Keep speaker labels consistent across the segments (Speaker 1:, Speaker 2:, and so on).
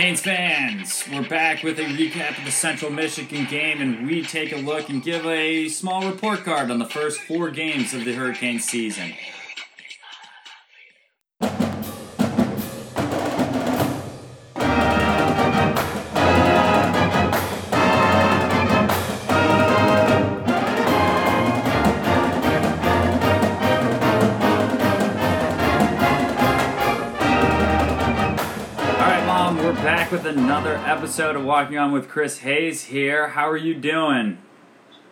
Speaker 1: Canes fans, we're back with a recap of the Central Michigan game, and we take a look and give a small report card on the first four games of the Hurricane season. Another episode of Walking On with Chris Hayes here. How are you doing?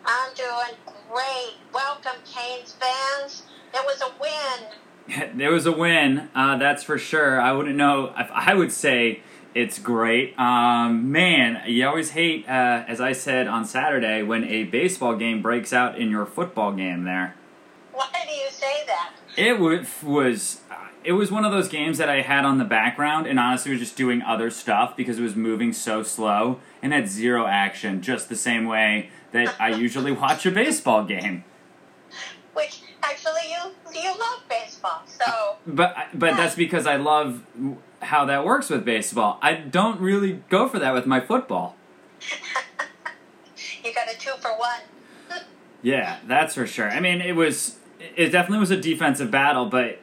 Speaker 2: I'm doing great. Welcome, Canes fans. It was a win.
Speaker 1: there was a win, uh, that's for sure. I wouldn't know if I would say it's great. Um, man, you always hate, uh, as I said on Saturday, when a baseball game breaks out in your football game. There,
Speaker 2: Why do you say that?
Speaker 1: it wa- was. It was one of those games that I had on the background, and honestly was just doing other stuff because it was moving so slow and had zero action, just the same way that I usually watch a baseball game.
Speaker 2: Which actually you you love baseball, so
Speaker 1: But but that's because I love how that works with baseball. I don't really go for that with my football.
Speaker 2: you got a two for one.
Speaker 1: Yeah, that's for sure. I mean, it was it definitely was a defensive battle, but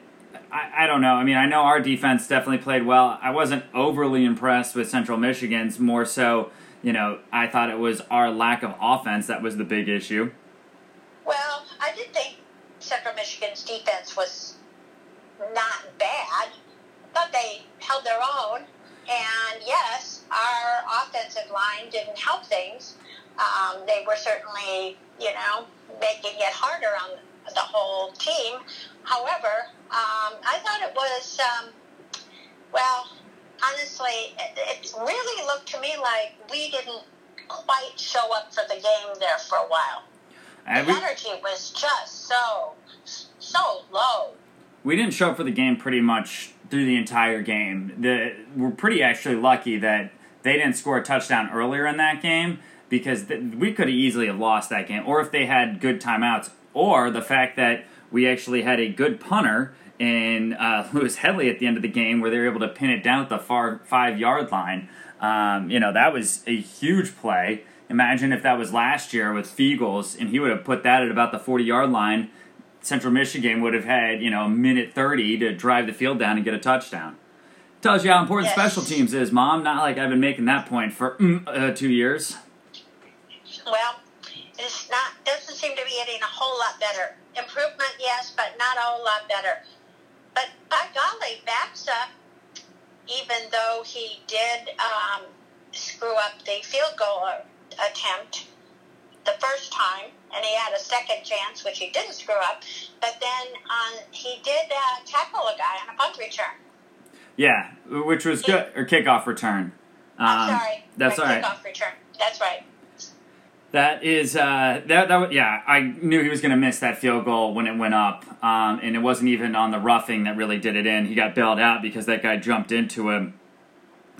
Speaker 1: I, I don't know. I mean, I know our defense definitely played well. I wasn't overly impressed with Central Michigan's. More so, you know, I thought it was our lack of offense that was the big issue.
Speaker 2: Well, I did think Central Michigan's defense was not bad. Thought they held their own, and yes, our offensive line didn't help things. Um, they were certainly, you know, making it harder on the whole team. However, um, I thought it was, um, well, honestly, it, it really looked to me like we didn't quite show up for the game there for a while.
Speaker 1: And
Speaker 2: The
Speaker 1: we,
Speaker 2: energy was just so, so low.
Speaker 1: we didn't show up for the game pretty much through the entire game. The, we're pretty actually lucky that they didn't score a touchdown earlier in that game because th- we could have easily have lost that game. Or if they had good timeouts, or the fact that we actually had a good punter in uh, Lewis Hedley at the end of the game where they were able to pin it down at the far five yard line. Um, you know, that was a huge play. Imagine if that was last year with Feagles and he would have put that at about the 40 yard line. Central Michigan would have had, you know, a minute 30 to drive the field down and get a touchdown. Tells you how important
Speaker 2: Yes.
Speaker 1: special teams is, Mom. Not like I've been making that point for mm, uh, two years.
Speaker 2: Well, it's not doesn't seem to be getting a whole lot better. Improvement, yes, but not a whole lot better. But by golly, Baxa, even though he did um, screw up the field goal attempt the first time, and he had a second chance, which he didn't screw up. But then on, he did uh, tackle a guy on a punt return.
Speaker 1: Yeah, which was good. Or kickoff return.
Speaker 2: I'm
Speaker 1: Um,
Speaker 2: sorry,
Speaker 1: That's
Speaker 2: right,
Speaker 1: all right.
Speaker 2: Kickoff return. That's right.
Speaker 1: That is uh, that that yeah. I knew he was going to miss that field goal when it went up, um, and it wasn't even on the roughing that really did it in. He got bailed out because that guy jumped into him.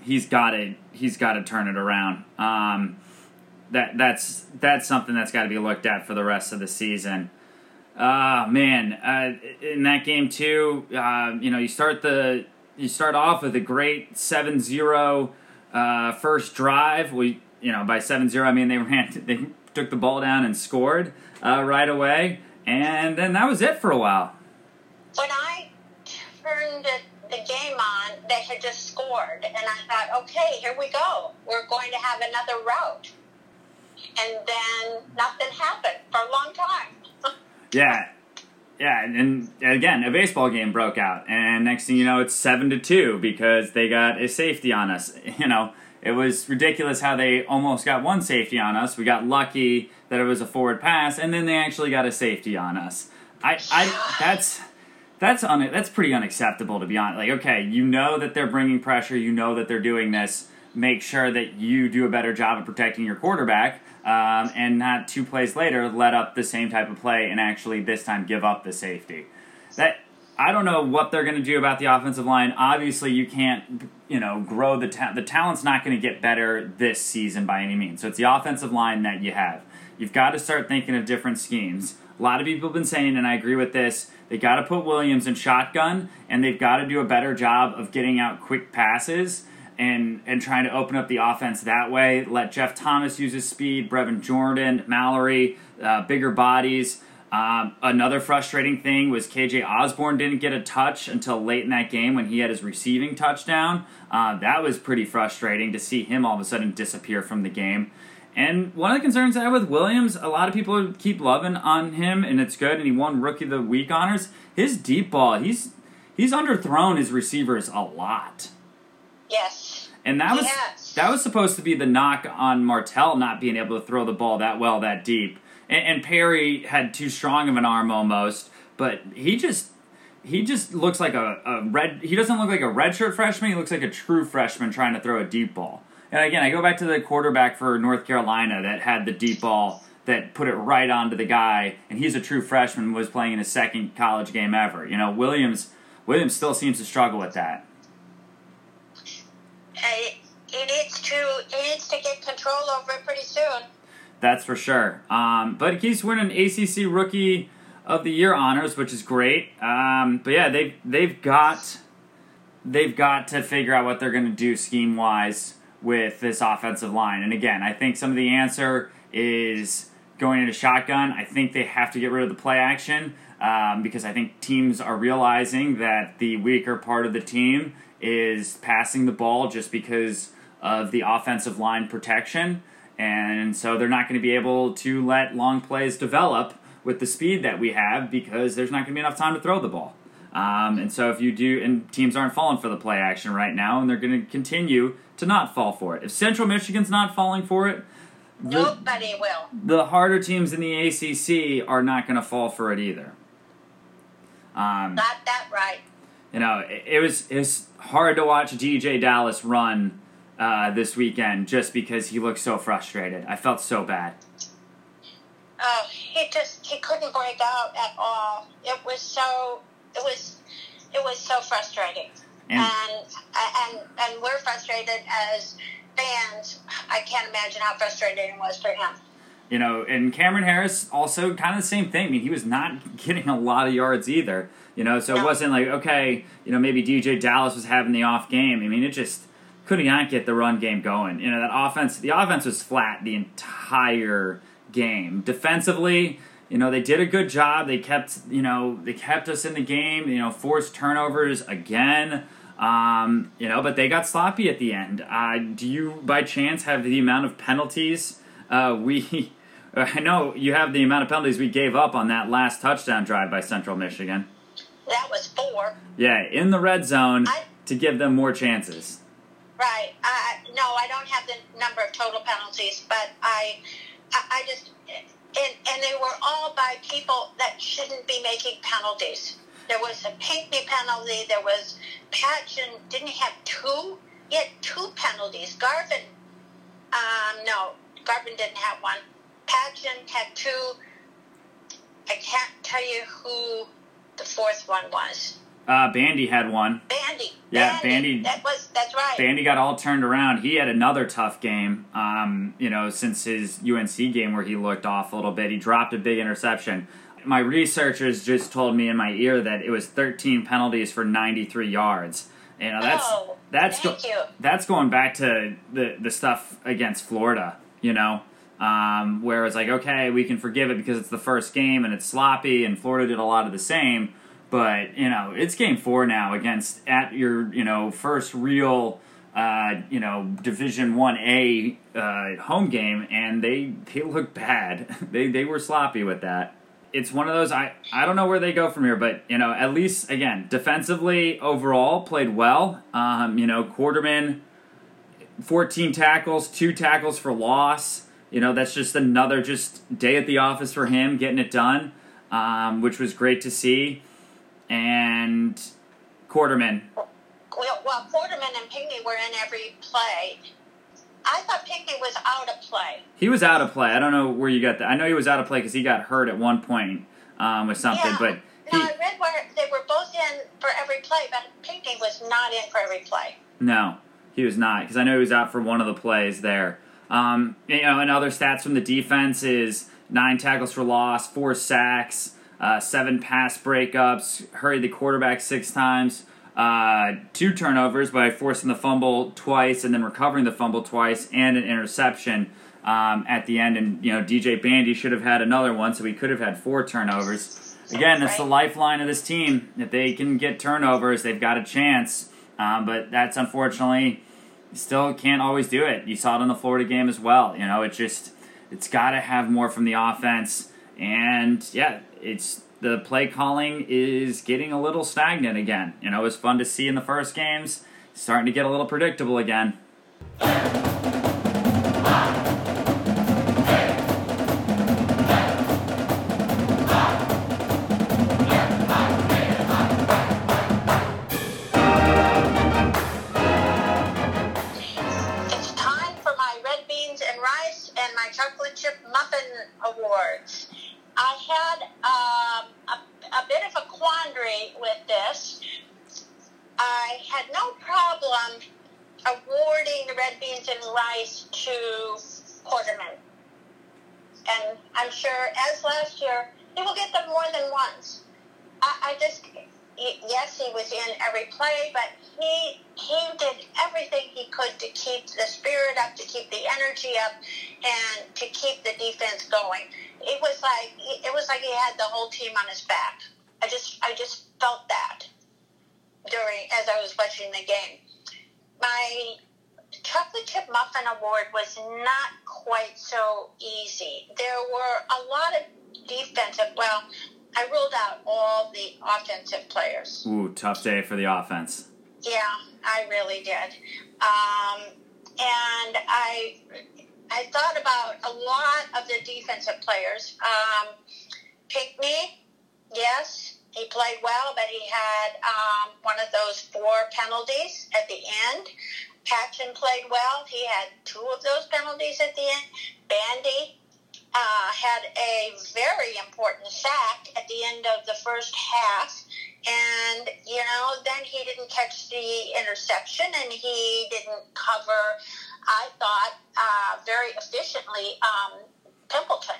Speaker 1: He's got to he's got to turn it around. Um, that that's that's something that's got to be looked at for the rest of the season. Ah man, uh, in that game too, uh, you know, you start the you start off with a great 7-0 uh, first drive. We you know by 7-0 I mean they ran they took the ball down and scored uh, right away, and then that was it for a while.
Speaker 2: when I turned the, the game on, they had just scored, and I thought, okay, here we go. We're going to have another rout. And then nothing happened for a long time.
Speaker 1: Yeah. Yeah, and and again, a baseball game broke out, and next thing you know, it's seven to two because they got a safety on us. You know, it was ridiculous how they almost got one safety on us. We got lucky that it was a forward pass, and then they actually got a safety on us. I, I that's that's un, that's pretty unacceptable to be honest. Like, okay, you know that they're bringing pressure, you know that they're doing this. Make sure that you do a better job of protecting your quarterback, um, and not two plays later let up the same type of play and actually this time give up the safety. That I don't know what they're going to do about the offensive line. Obviously, you can't, you know, grow the ta- the talent's not going to get better this season by any means. So it's the offensive line that you have. You've got to start thinking of different schemes. A lot of people have been saying, and I agree with this. They got to put Williams in shotgun, and they've got to do a better job of getting out quick passes. and and trying to open up the offense that way. Let Jeff Thomas use his speed, Brevin Jordan, Mallory, uh, bigger bodies. Um, another frustrating thing was KJ Osborn didn't get a touch until late in that game when he had his receiving touchdown. Uh, that was pretty frustrating to see him all of a sudden disappear from the game. And one of the concerns I have with Williams, a lot of people keep loving on him, and it's good. And he won Rookie of the Week honors. His deep ball, he's he's underthrown his receivers a lot.
Speaker 2: Yes.
Speaker 1: And that was that was supposed to be the knock on Martell not being able to throw the ball that well that deep. And, and Perry had too strong of an arm almost, but he just he just looks like a, a red. He doesn't look like a redshirt freshman. He looks like a true freshman trying to throw a deep ball. And again, I go back to the quarterback for North Carolina that had the deep ball that put it right onto the guy, and he's a true freshman. Was playing in his second college game ever. You know, Williams Williams still seems to struggle with that.
Speaker 2: He, he needs to he needs to get control over it pretty soon.
Speaker 1: That's for sure. Um, but he keeps winning ACC Rookie of the Year honors, which is great. Um, but yeah, they've they've got they've got to figure out what they're going to do scheme wise with this offensive line. And again, I think some of the answer is going into shotgun. I think they have to get rid of the play action um, because I think teams are realizing that the weaker part of the team is passing the ball just because of the offensive line protection. And so they're not going to be able to let long plays develop with the speed that we have because there's not going to be enough time to throw the ball. Um, and so if you do, and teams aren't falling for the play action right now, and they're going to continue to not fall for it. If Central Michigan's not falling for it, the,
Speaker 2: Nobody will.
Speaker 1: the harder teams in the ACC are not going to fall for it either. Um,
Speaker 2: Got that right.
Speaker 1: you know, it, it was it was hard to watch DeeJay Dallas run uh, this weekend just because he looked so frustrated. I felt so bad.
Speaker 2: Oh, he just he couldn't break out at all. It was so it was it was so frustrating.
Speaker 1: And-
Speaker 2: and and and we're frustrated as fans. I can't imagine how frustrating it was for him.
Speaker 1: You know, and Cameron Harris also kind of the same thing. I mean, he was not getting a lot of yards either. You know, so it wasn't like okay, you know, maybe DeeJay Dallas was having the off game. I mean, it just could not get the run game going. You know, that offense, the offense was flat the entire game. Defensively, you know, they did a good job. They kept, you know, they kept us in the game. You know, forced turnovers again. Um, you know, but they got sloppy at the end. Uh, do you, by chance, have the amount of penalties uh, we? I know you have the amount of penalties we gave up on that last touchdown drive by Central Michigan.
Speaker 2: That was four.
Speaker 1: Yeah, in the red zone
Speaker 2: I-
Speaker 1: to give them more chances.
Speaker 2: Right. No, I don't have the number of total penalties, but I, I, just, and and they were all by people that shouldn't be making penalties. There was a Pinckney penalty. There was Patchen. Didn't he have two? He had two penalties. Garvin, um, no, Garvin didn't have one. Patchen had two. I can't tell you who the fourth one was.
Speaker 1: Uh, Bandy had one.
Speaker 2: Bandy.
Speaker 1: Yeah, Bandy-
Speaker 2: That was that's right.
Speaker 1: Bandy got all turned around. He had another tough game. Um, you know, since his UNC game where he looked off a little bit, he dropped a big interception. My researchers just told me in my ear that it was 13 penalties for 93 yards. You know, that's
Speaker 2: Oh,
Speaker 1: that's
Speaker 2: you.
Speaker 1: that's going back to the the stuff against Florida. You know, um, where it's like, okay, we can forgive it because it's the first game and it's sloppy, and Florida did a lot of the same. But you know, it's game four now against at your you know first real uh, you know Division One A uh, home game, and they they look bad. they they were sloppy with that. It's one of those I I don't know where they go from here, but you know at least again defensively overall played well. Um, you know Quarterman, fourteen tackles, two tackles for loss. You know that's just another just day at the office for him getting it done, um, which was great to see. And Quarterman,
Speaker 2: Well, well, Quarterman and Pinckney were in every play. I thought Pinckney was out of play.
Speaker 1: He was out of play. I don't know where you got that. I know he was out of play because he got hurt at one point um, with something,
Speaker 2: yeah.
Speaker 1: but
Speaker 2: no, I read where they were both in for every play, but Pinckney was not in for every play.
Speaker 1: no, he was not because I know he was out for one of the plays there. Um, you know, and other stats from the defense is nine tackles for loss, four sacks, uh, seven pass breakups, hurried the quarterback six times. uh, two turnovers by forcing the fumble twice and then recovering the fumble twice and an interception um, at the end. And you know, DJ Bandy should have had another one, so he could have had four turnovers. Again, that's the lifeline of this team. If they can get turnovers, they've got a chance. Um, but that's unfortunately still can't always do it. You saw it in the Florida game as well. You know, it just it's got to have more from the offense. And yeah, it's the play calling is getting a little stagnant again. You know, it was fun to see in the first games, starting to get a little predictable again.
Speaker 2: And to keep the defense going. It was like it was like he had the whole team on his back. I just I just felt that during as I was watching the game. My chocolate chip muffin award was not quite so easy. There were a lot of defensive. Well, I ruled out all the offensive players.
Speaker 1: Ooh, tough day for the offense.
Speaker 2: Yeah, I really did. Um, and I I thought about a lot of the defensive players. Um, Pinckney, yes, he played well, but he had um, one of those four penalties at the end. Patchen played well. He had two of those penalties at the end. Bandy uh, had a very important sack at the end of the first half. And, you know, then he didn't catch the interception and he didn't cover, I thought, uh, very efficiently um, Pimpleton,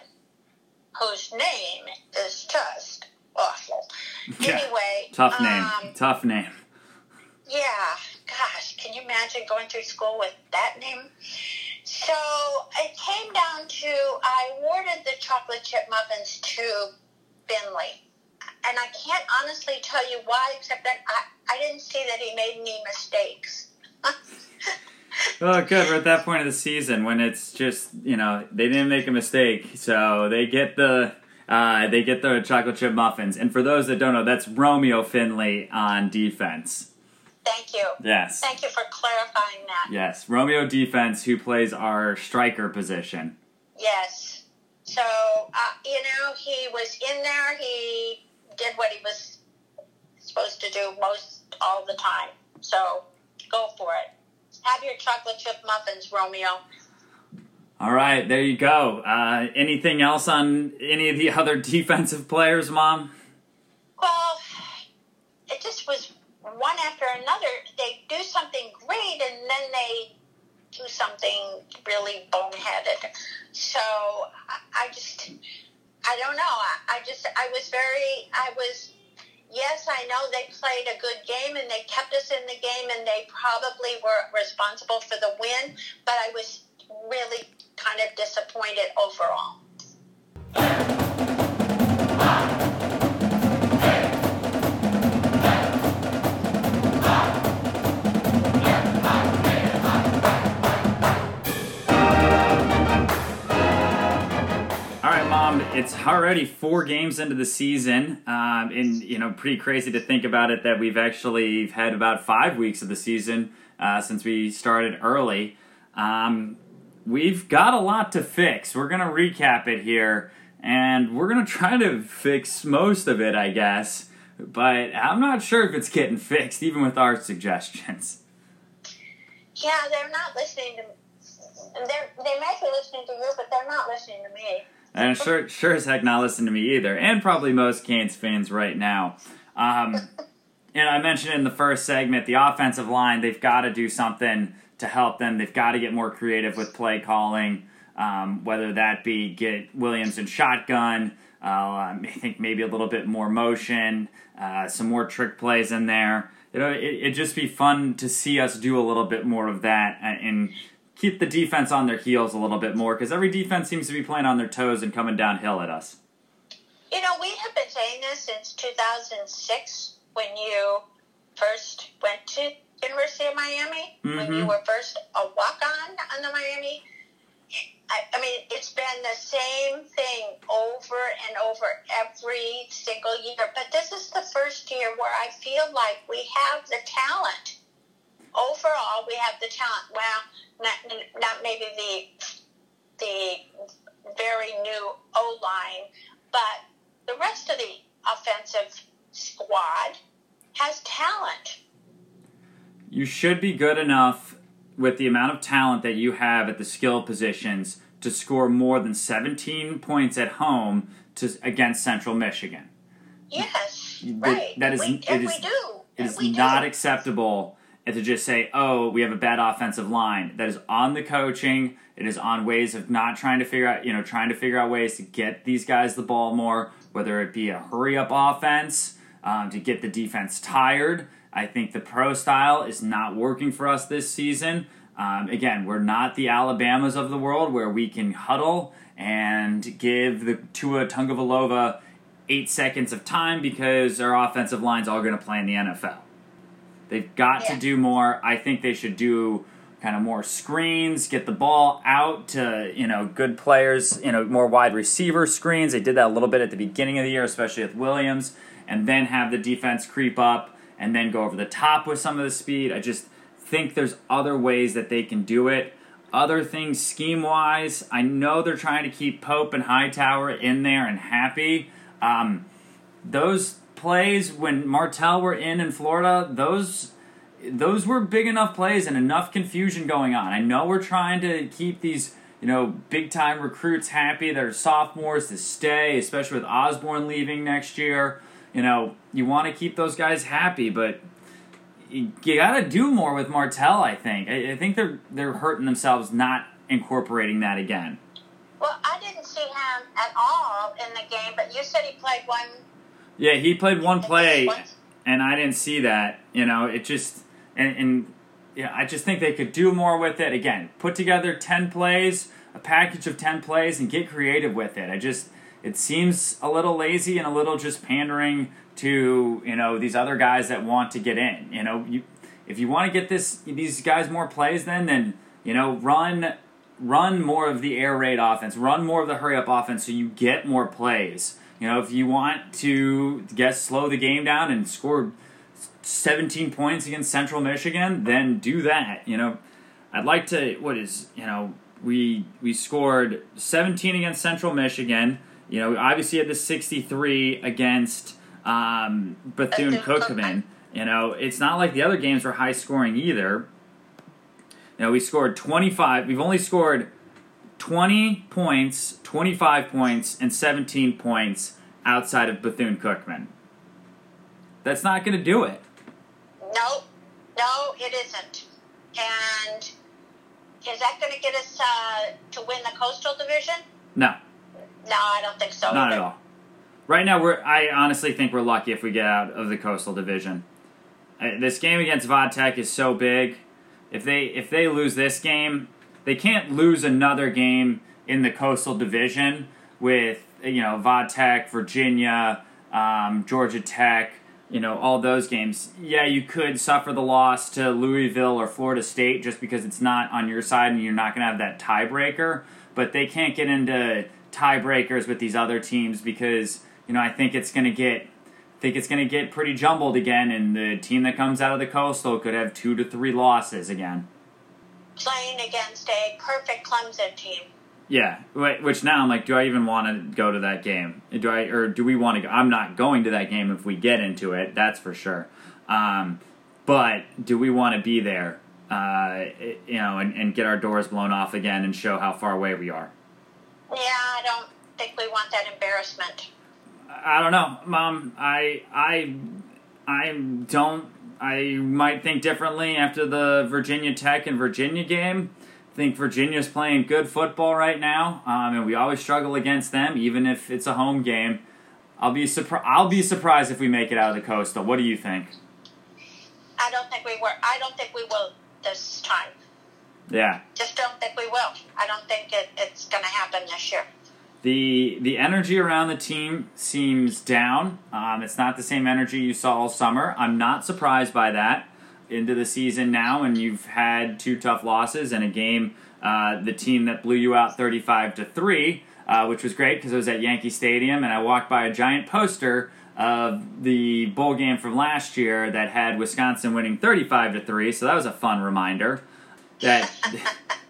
Speaker 2: whose name is just awful.
Speaker 1: Yeah,
Speaker 2: Anyway,
Speaker 1: Tough name.
Speaker 2: um,
Speaker 1: tough name.
Speaker 2: yeah, gosh, can you imagine going through school with that name? So it came down to I awarded the chocolate chip muffins to Finley. And I can't honestly tell you why, except that I, I didn't see that he made any mistakes.
Speaker 1: Oh, good. We're at that point of the season when it's just you know they didn't make a mistake, so they get the uh, they get the chocolate chip muffins. And for those that don't know, that's Romeo Finley on defense.
Speaker 2: Thank you.
Speaker 1: Yes,
Speaker 2: Thank you for clarifying that.
Speaker 1: yes, Romeo defense who plays our striker position.
Speaker 2: Yes. So, uh, you know, he was in there. He did what he was supposed to do most all the time. So, go for it. Have your chocolate chip muffins, Romeo.
Speaker 1: All right, there you go. Uh, anything else on any of the other defensive players, Mom?
Speaker 2: Well, it just was one after another. They do something great and then they do something really boneheaded. So I, I just, I don't know. I, I just, I was very, I was, yes, I know they played a good game and they kept us in the game and they probably were responsible for the win, but I was really kind of disappointed overall.
Speaker 1: Mom. It's already four games into the season, um, and you know, pretty crazy to think about it that we've actually had about five weeks of the season uh, since we started early. Um, we've got a lot to fix. We're gonna recap it here, and we're gonna try to fix most of it, I guess. But I'm not sure if it's getting fixed, even with our suggestions.
Speaker 2: Yeah, they're not listening to. They're, they might be listening to you, but they're not listening to me.
Speaker 1: And sure, sure as heck not listen to me either, and probably most Canes fans right now. Um, and I mentioned in the first segment, the offensive line, they've got to do something to help them. They've got to get more creative with play calling, um, whether that be get Williams in shotgun, uh, I think maybe a little bit more motion, uh, some more trick plays in there. you know, it, it'd just be fun to see us do a little bit more of that and, and keep the defense on their heels a little bit more because every defense seems to be playing on their toes and coming downhill at us.
Speaker 2: You know, we have been saying this since 2006 when you first went to University of Miami, mm-hmm. when you mm-hmm. were first a walk-on on the Miami. I, I mean, it's been the same thing over and over every single year. But this is the first year where I feel like we have the talent. Overall, we have the talent. Well, not, not maybe the the very new O line, but the rest of the offensive squad has talent.
Speaker 1: You should be good enough with the amount of talent that you have at the skill positions to score more than 17 points at home to against Central Michigan.
Speaker 2: Yes, right.
Speaker 1: That is,
Speaker 2: we,
Speaker 1: it is, it is not do. acceptable to just say, "Oh, we have a bad offensive line." That is on the coaching. It is on ways of not trying to figure out, you know, trying to figure out ways to get these guys the ball more, whether it be a hurry up offense um, to get the defense tired. I think the pro style is not working for us this season. Um, again, we're not the Alabamas of the world where we can huddle and give the Tua Tagovailoa eight seconds of time because our offensive line's all going to play in the NFL. They've got yeah. to do more. I think they should do kind of more screens, get the ball out to, you know, good players, you know, more wide receiver screens. They did that a little bit at the beginning of the year, especially with Williams, and then have the defense creep up and then go over the top with some of the speed. I just think there's other ways that they can do it. Other things scheme wise, I know they're trying to keep Pope and Hightower in there and happy. Um, those plays when Martell were in in Florida, those those were big enough plays and enough confusion going on. I know we're trying to keep these you know big time recruits happy that are sophomores to stay, especially with Osborn leaving next year. You know you want to keep those guys happy, but you, got to do more with Martell. I think. I, I, think they're they're hurting themselves not incorporating that again.
Speaker 2: Well, I didn't see him at all in the game, but you said he played one.
Speaker 1: Yeah, he played one play, and I didn't see that. You know, it just and and yeah, I just think they could do more with it. Again, put together ten plays, a package of ten plays, and get creative with it. I just it seems a little lazy and a little just pandering to you know these other guys that want to get in. You know, you if you want to get this these guys more plays, then then you know run run more of the air raid offense, run more of the hurry up offense, so you get more plays. You know, if you want to get slow the game down and score 17 points against Central Michigan, then do that. You know, I'd like to. What is you know we we scored 17 against Central Michigan. You know, we obviously had the 63 against um, Bethune Cookman. You know, it's not like the other games were high scoring either. You know, we scored 25. We've only scored 20 points, 25 points, and 17 points outside of Bethune Cookman. That's not going to do it.
Speaker 2: No, no, it isn't. And is that going to get us uh, to win the Coastal Division?
Speaker 1: No.
Speaker 2: No, I don't think so.
Speaker 1: Not either. at all. Right now, we're. I honestly think we're lucky if we get out of the Coastal Division. This game against Vodtech is so big. If they if they lose this game, they can't lose another game in the Coastal Division with you know Vodtech, Virginia, um, Georgia Tech, you know all those games. Yeah, you could suffer the loss to Louisville or Florida State just because it's not on your side and you're not going to have that tiebreaker. But they can't get into tiebreakers with these other teams because you know, I think it's going to get I think it's going to get pretty jumbled again, and the team that comes out of the coastal could have two to three losses again.
Speaker 2: Playing against a perfect Clemson team.
Speaker 1: Yeah, which now I'm like, do I even want to go to that game? Do I, or do we want to go? I'm not going to that game if we get into it. That's for sure. Um, but do we want to be there? Uh, you know, and, and get our doors blown off again and show how far away we are.
Speaker 2: Yeah, I don't think we want that embarrassment.
Speaker 1: I don't know, Mom. I I I don't. I might think differently after the Virginia Tech and Virginia game. I think Virginia's playing good football right now, um, and we always struggle against them, even if it's a home game. I'll be surprised. I'll be surprised if we make it out of the coastal. What do you think?
Speaker 2: I don't think we were. I don't think we will this time.
Speaker 1: Yeah.
Speaker 2: Just don't think we will. I don't think it, it's going to happen this year.
Speaker 1: The the energy around the team seems down. Um, it's not the same energy you saw all summer. I'm not surprised by that. Into the season now, and you've had two tough losses and a game. Uh, the team that blew you out 35 to three, uh, which was great because it was at Yankee Stadium, and I walked by a giant poster of the bowl game from last year that had Wisconsin winning 35 to 3 so that was a fun reminder that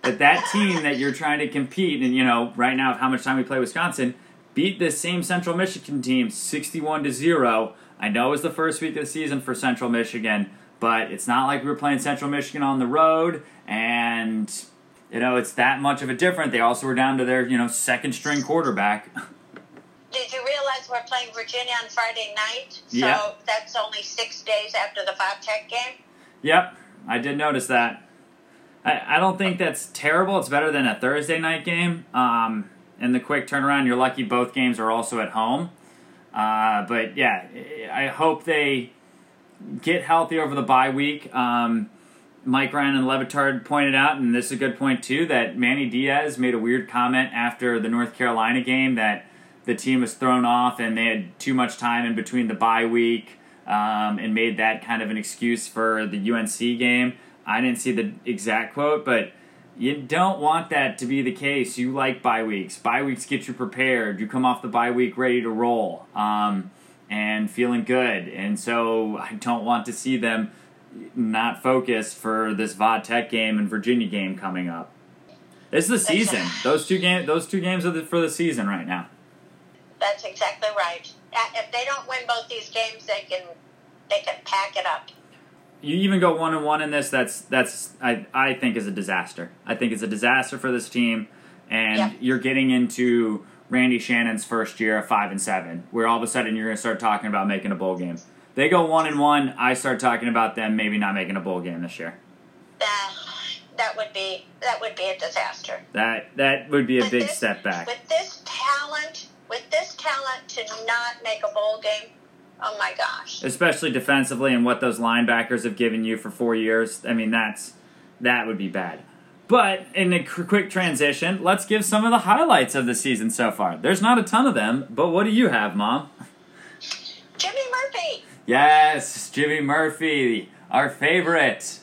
Speaker 1: that that team that you're trying to compete and you know right now how much time we play Wisconsin beat this same Central Michigan team 61 to 0 I know it was the first week of the season for Central Michigan but it's not like we were playing Central Michigan on the road and you know it's that much of a different they also were down to their you know second string quarterback
Speaker 2: Did you realize we're playing Virginia on Friday night? So
Speaker 1: Yeah.
Speaker 2: that's only six days after the Five Tech game.
Speaker 1: Yep, I did notice that. I, I don't think that's terrible. It's better than a Thursday night game. Um, and the quick turnaround, you're lucky both games are also at home. Uh, but yeah, I hope they get healthy over the bye week. Um, Mike Ryan and Le Batard pointed out, and this is a good point too, that Manny Diaz made a weird comment after the North Carolina game that the team was thrown off and they had too much time in between the bye week um, and made that kind of an excuse for the UNC game. I didn't see the exact quote, but you don't want that to be the case. You like bye weeks. Bye weeks get you prepared. You come off the bye week ready to roll um, and feeling good. And so I don't want to see them not focused for this VOD Tech game and Virginia game coming up. It's the season. Those two game, those two games are the, for the season right now.
Speaker 2: That's exactly right. Uh, If they don't win both these games, they can they can pack it up.
Speaker 1: You even go one and one in this. That's that's I I think is a disaster. I think it's a disaster for this team, and
Speaker 2: Yeah.
Speaker 1: you're getting into Randy Shannon's first year of five and seven, where all of a sudden you're going to start talking about making a bowl game. They go one and one. I start talking about them maybe not making a bowl game this year.
Speaker 2: That that would be that would be a disaster.
Speaker 1: That that would be a
Speaker 2: With
Speaker 1: big
Speaker 2: this-
Speaker 1: step back.
Speaker 2: With this talent, with this talent to not make a bowl game, oh my gosh.
Speaker 1: especially defensively and what those linebackers have given you for four years. I mean, that's that would be bad. But in a quick transition, let's give some of the highlights of the season so far. There's not a ton of them, but what do you have, Mom?
Speaker 2: Jimmy Murphy,
Speaker 1: Yes, Jimmy Murphy, our favorite.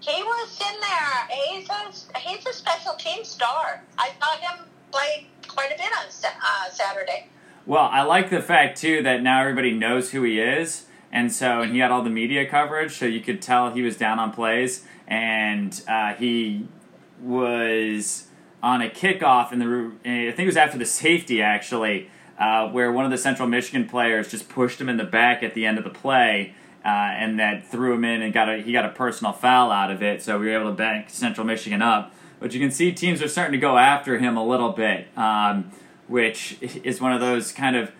Speaker 2: he was in there. He's a he's a special team star. I saw him play quite a bit on uh, Saturday.
Speaker 1: Well, I like the fact too that now everybody knows who he is, and so and he had all the media coverage, so you could tell he was down on plays, and uh, he was on a kickoff in the I think it was after the safety actually, uh, where one of the Central Michigan players just pushed him in the back at the end of the play. Uh, and that threw him in and got a he got a personal foul out of it, so we were able to bank Central Michigan up. But you can see teams are starting to go after him a little bit. Um, which is one of those kind of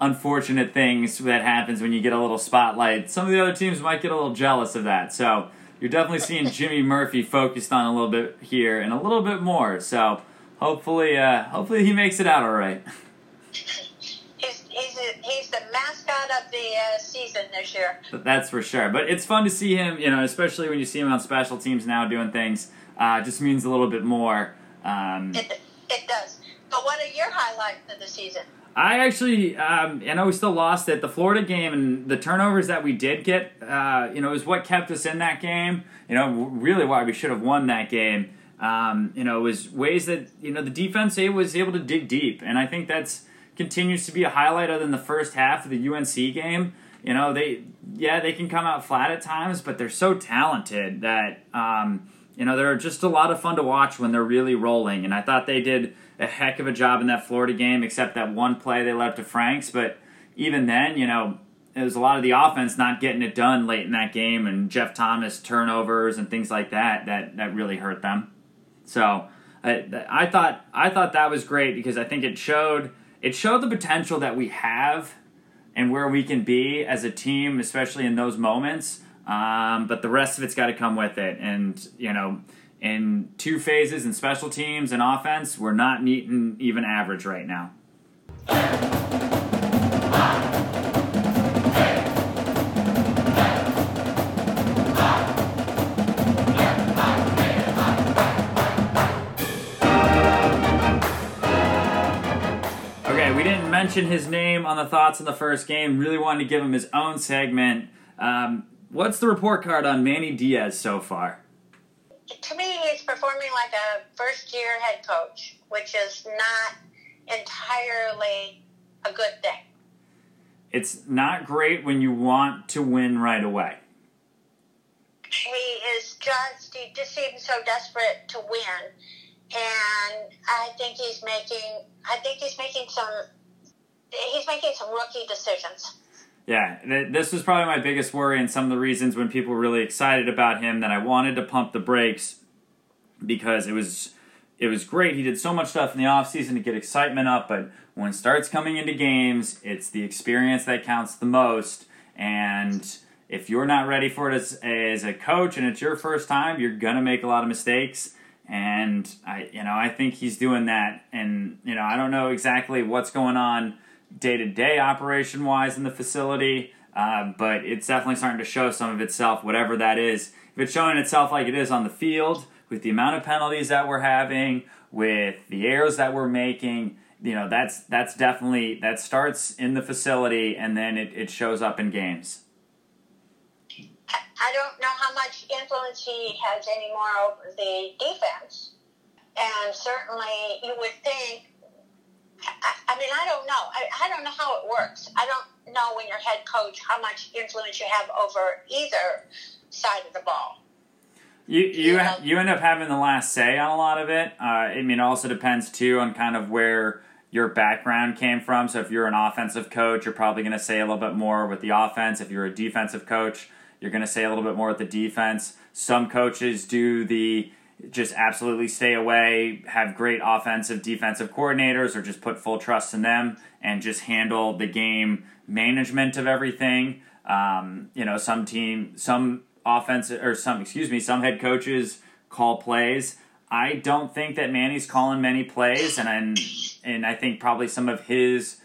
Speaker 1: unfortunate things that happens when you get a little spotlight. Some of the other teams might get a little jealous of that. So you're definitely seeing Jimmy Murphy focused on a little bit here and a little bit more. So hopefully, uh, hopefully he makes it out all right.
Speaker 2: He's he's a, he's the mascot of the uh, season this year.
Speaker 1: But That's for sure. But it's fun to see him, you know, especially when you see him on special teams now doing things. Uh, just means a little bit more. Um,
Speaker 2: It it does. But what are your highlights of the season?
Speaker 1: I actually, um, I know we still lost it. The Florida game and the turnovers that we did get, uh, you know, is what kept us in that game. You know, really why we should have won that game. Um, you know, was ways that you know the defense was able to dig deep, and I think that's continues to be a highlight other than the first half of the UNC game. You know, they yeah they can come out flat at times, but they're so talented that um, you know they're just a lot of fun to watch when they're really rolling. And I thought they did a heck of a job in that Florida game, except that one play they left to Franks. But even then, you know, it was a lot of the offense not getting it done late in that game, and Jeff Thomas turnovers and things like that that that really hurt them. So I, I thought I thought that was great because I think it showed it showed the potential that we have and where we can be as a team, especially in those moments. Um, but the rest of it's got to come with it, and you know, in two phases in special teams and offense, we're not meeting even average right now. Okay, we didn't mention his name on the thoughts in the first game. Really wanted to give him his own segment. Um, what's the report card on Manny Diaz so far?
Speaker 2: To me, he's performing like a first year head coach, which is not entirely a good thing.
Speaker 1: It's not great when you want to win right away.
Speaker 2: He is just, he just seems so desperate to win. And I think he's making, I think he's making some, he's making some rookie decisions.
Speaker 1: Yeah, this was probably my biggest worry and some of the reasons when people were really excited about him that I wanted to pump the brakes because it was it was great. He did so much stuff in the offseason to get excitement up, but when it starts coming into games, it's the experience that counts the most. And if you're not ready for it as, as a coach and it's your first time, you're gonna make a lot of mistakes. And I, you know, I think he's doing that. And you know, I don't know exactly what's going on day to day operation wise in the facility, uh, but it's definitely starting to show some of itself, whatever that is. If it's showing itself like it is on the field, with the amount of penalties that we're having, with the errors that we're making, you know, that's that's definitely that starts in the facility and then it, it shows up in games.
Speaker 2: I don't know how much influence he has anymore over the defense. And certainly you would think I, I mean, I don't know. I, I don't know how it works. I don't know when you're head coach how much influence you have over either side of the ball.
Speaker 1: You you yeah. you end up having the last say on a lot of it. Uh, I mean, it also depends too on kind of where your background came from. So if you're an offensive coach, you're probably going to say a little bit more with the offense. If you're a defensive coach, you're going to say a little bit more with the defense. Some coaches do the just absolutely stay away, have great offensive, defensive coordinators, or just put full trust in them and just handle the game management of everything. Um, you know, some team, some offense or some, excuse me, some head coaches call plays. I don't think that Manny's calling many plays, and and, and I think probably some of his.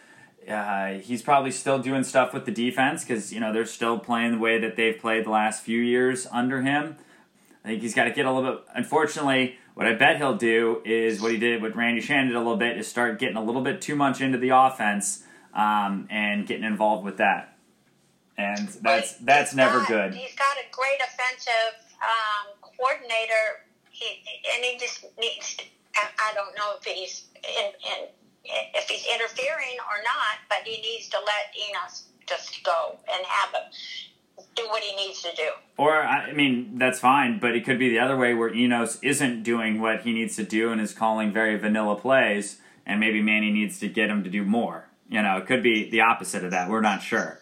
Speaker 1: Uh, he's probably still doing stuff with the defense because you know they're still playing the way that they've played the last few years under him. I think he's got to get a little bit. Unfortunately, what I bet he'll do is what he did with Randy Shannon did a little bit is start getting a little bit too much into the offense um, and getting involved with that, and that's that's never
Speaker 2: got,
Speaker 1: good.
Speaker 2: He's got a great offensive um, coordinator, he, and he just needs. To, I don't know if he's in, in, if he's interfering or not, but he needs to let Enos just go and have him do what he needs to do.
Speaker 1: I mean, that's fine, but it could be the other way where Enos isn't doing what he needs to do and is calling very vanilla plays, and maybe Manny needs to get him to do more. You know, it could be the opposite of that. We're not sure.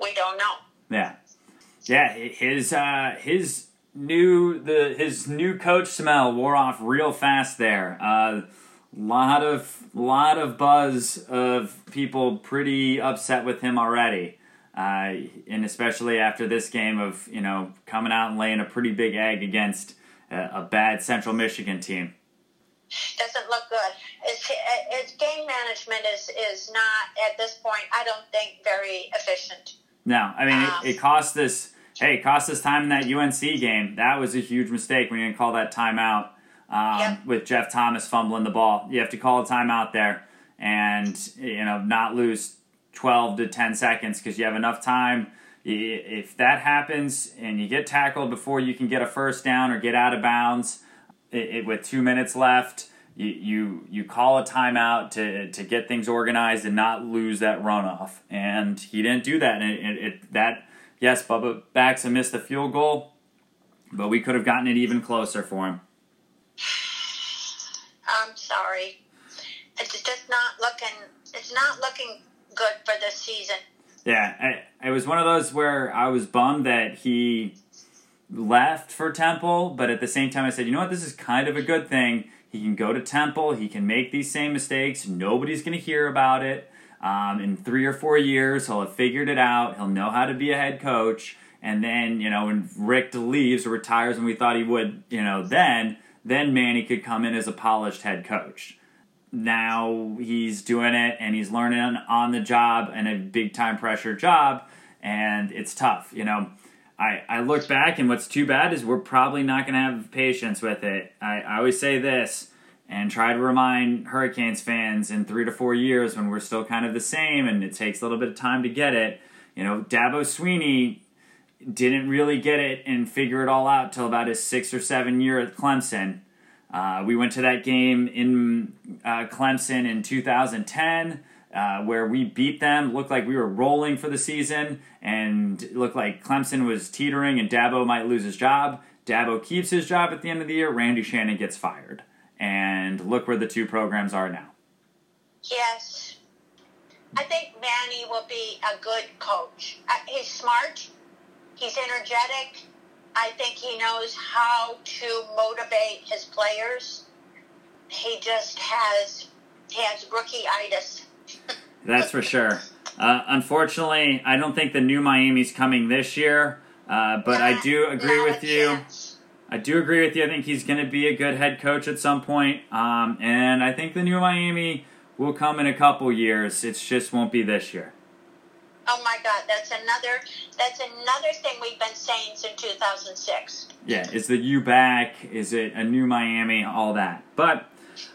Speaker 2: We don't know.
Speaker 1: Yeah, yeah. His uh, his new the his new coach smell wore off real fast there. Uh, lot of lot of buzz of people pretty upset with him already. Uh, and especially after this game of you know coming out and laying a pretty big egg against a, a bad Central Michigan team.
Speaker 2: Doesn't look good. Its, its game management is is not at this point. I don't think very efficient.
Speaker 1: No, I mean um, it, it cost this. Hey, it cost us time in that UNC game. That was a huge mistake when you didn't call that timeout um, yep. with Jeff Thomas fumbling the ball. You have to call a timeout there and you know not lose 12 to 10 seconds because you have enough time. If that happens and you get tackled before you can get a first down or get out of bounds it, it, with two minutes left, you, you, you call a timeout to, to get things organized and not lose that runoff. And he didn't do that. And it, it, that, yes, Bubba Baxa missed the field goal, but we could have gotten it even closer for him.
Speaker 2: I'm sorry. It's just not looking. It's not looking good for this season.
Speaker 1: Yeah, I, it was one of those where I was bummed that he left for Temple, but at the same time, I said, you know what, this is kind of a good thing. He can go to Temple, he can make these same mistakes, nobody's going to hear about it. Um, in three or four years, he'll have figured it out, he'll know how to be a head coach, and then, you know, when Rick leaves or retires, and we thought he would, you know, then, then Manny could come in as a polished head coach now he's doing it and he's learning on the job and a big time pressure job and it's tough you know I, I look back and what's too bad is we're probably not going to have patience with it I, I always say this and try to remind Hurricanes fans in three to four years when we're still kind of the same and it takes a little bit of time to get it. You know, Dabo Swinney didn't really get it and figure it all out till about his six or seven year at Clemson. Uh, we went to that game in uh, Clemson in 2010. Uh, where we beat them, looked like we were rolling for the season, and looked like Clemson was teetering and Dabo might lose his job. Dabo keeps his job at the end of the year. Randy Shannon gets fired. And look where the two programs are now.
Speaker 2: Yes. I think Manny will be a good coach. Uh, he's smart, he's energetic. I think he knows how to motivate his players. He just has he has rookie-itis.
Speaker 1: That's for sure. Uh, unfortunately, I don't think the new Miami's coming this year. Uh, but not, I do agree with you.
Speaker 2: Chance.
Speaker 1: I do agree with you. I think he's going to be a good head coach at some point. Um, and I think the new Miami will come in a couple years. It just won't be this year.
Speaker 2: Oh my God, that's another that's another thing we've been saying since 2006.
Speaker 1: Yeah, is the U back? Is it a new Miami? All that. But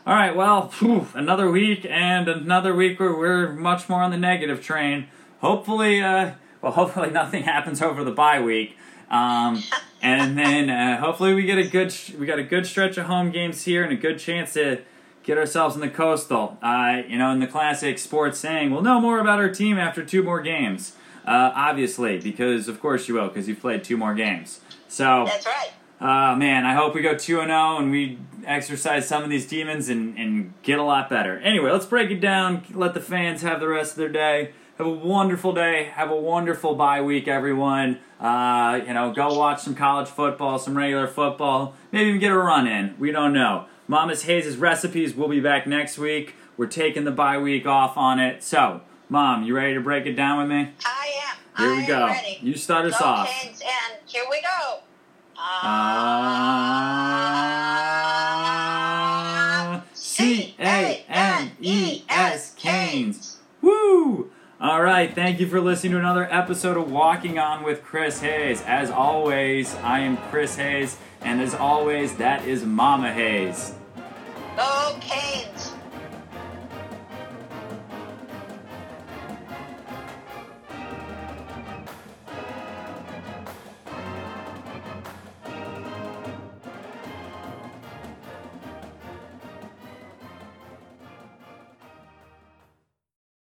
Speaker 1: all right, well, whew, another week and another week where we're much more on the negative train. Hopefully, uh, well, hopefully nothing happens over the bye week. Um, and then uh, hopefully we get a good sh- we got a good stretch of home games here and a good chance to get ourselves in the coastal. Uh, you know, in the classic sports saying, we'll know more about our team after two more games. Uh, obviously, because of course you will, because you've played two more games. So
Speaker 2: that's right.
Speaker 1: Uh, man, I hope we go 2 0 and we exercise some of these demons and, and get a lot better. Anyway, let's break it down. Let the fans have the rest of their day. Have a wonderful day. Have a wonderful bye week, everyone. Uh, you know, go watch some college football, some regular football. Maybe even get a run in. We don't know. Mama's Hayes' recipes will be back next week. We're taking the bye week off on it. So, Mom, you ready to break it down with me?
Speaker 2: I am.
Speaker 1: Here
Speaker 2: I
Speaker 1: we go.
Speaker 2: Ready.
Speaker 1: You start us
Speaker 2: go
Speaker 1: off.
Speaker 2: Canes, and here we go.
Speaker 1: Uh, C A N E S Canes. Woo! All right, thank you for listening to another episode of Walking On with Chris Hayes. As always, I am Chris Hayes, and as always, that is Mama Hayes.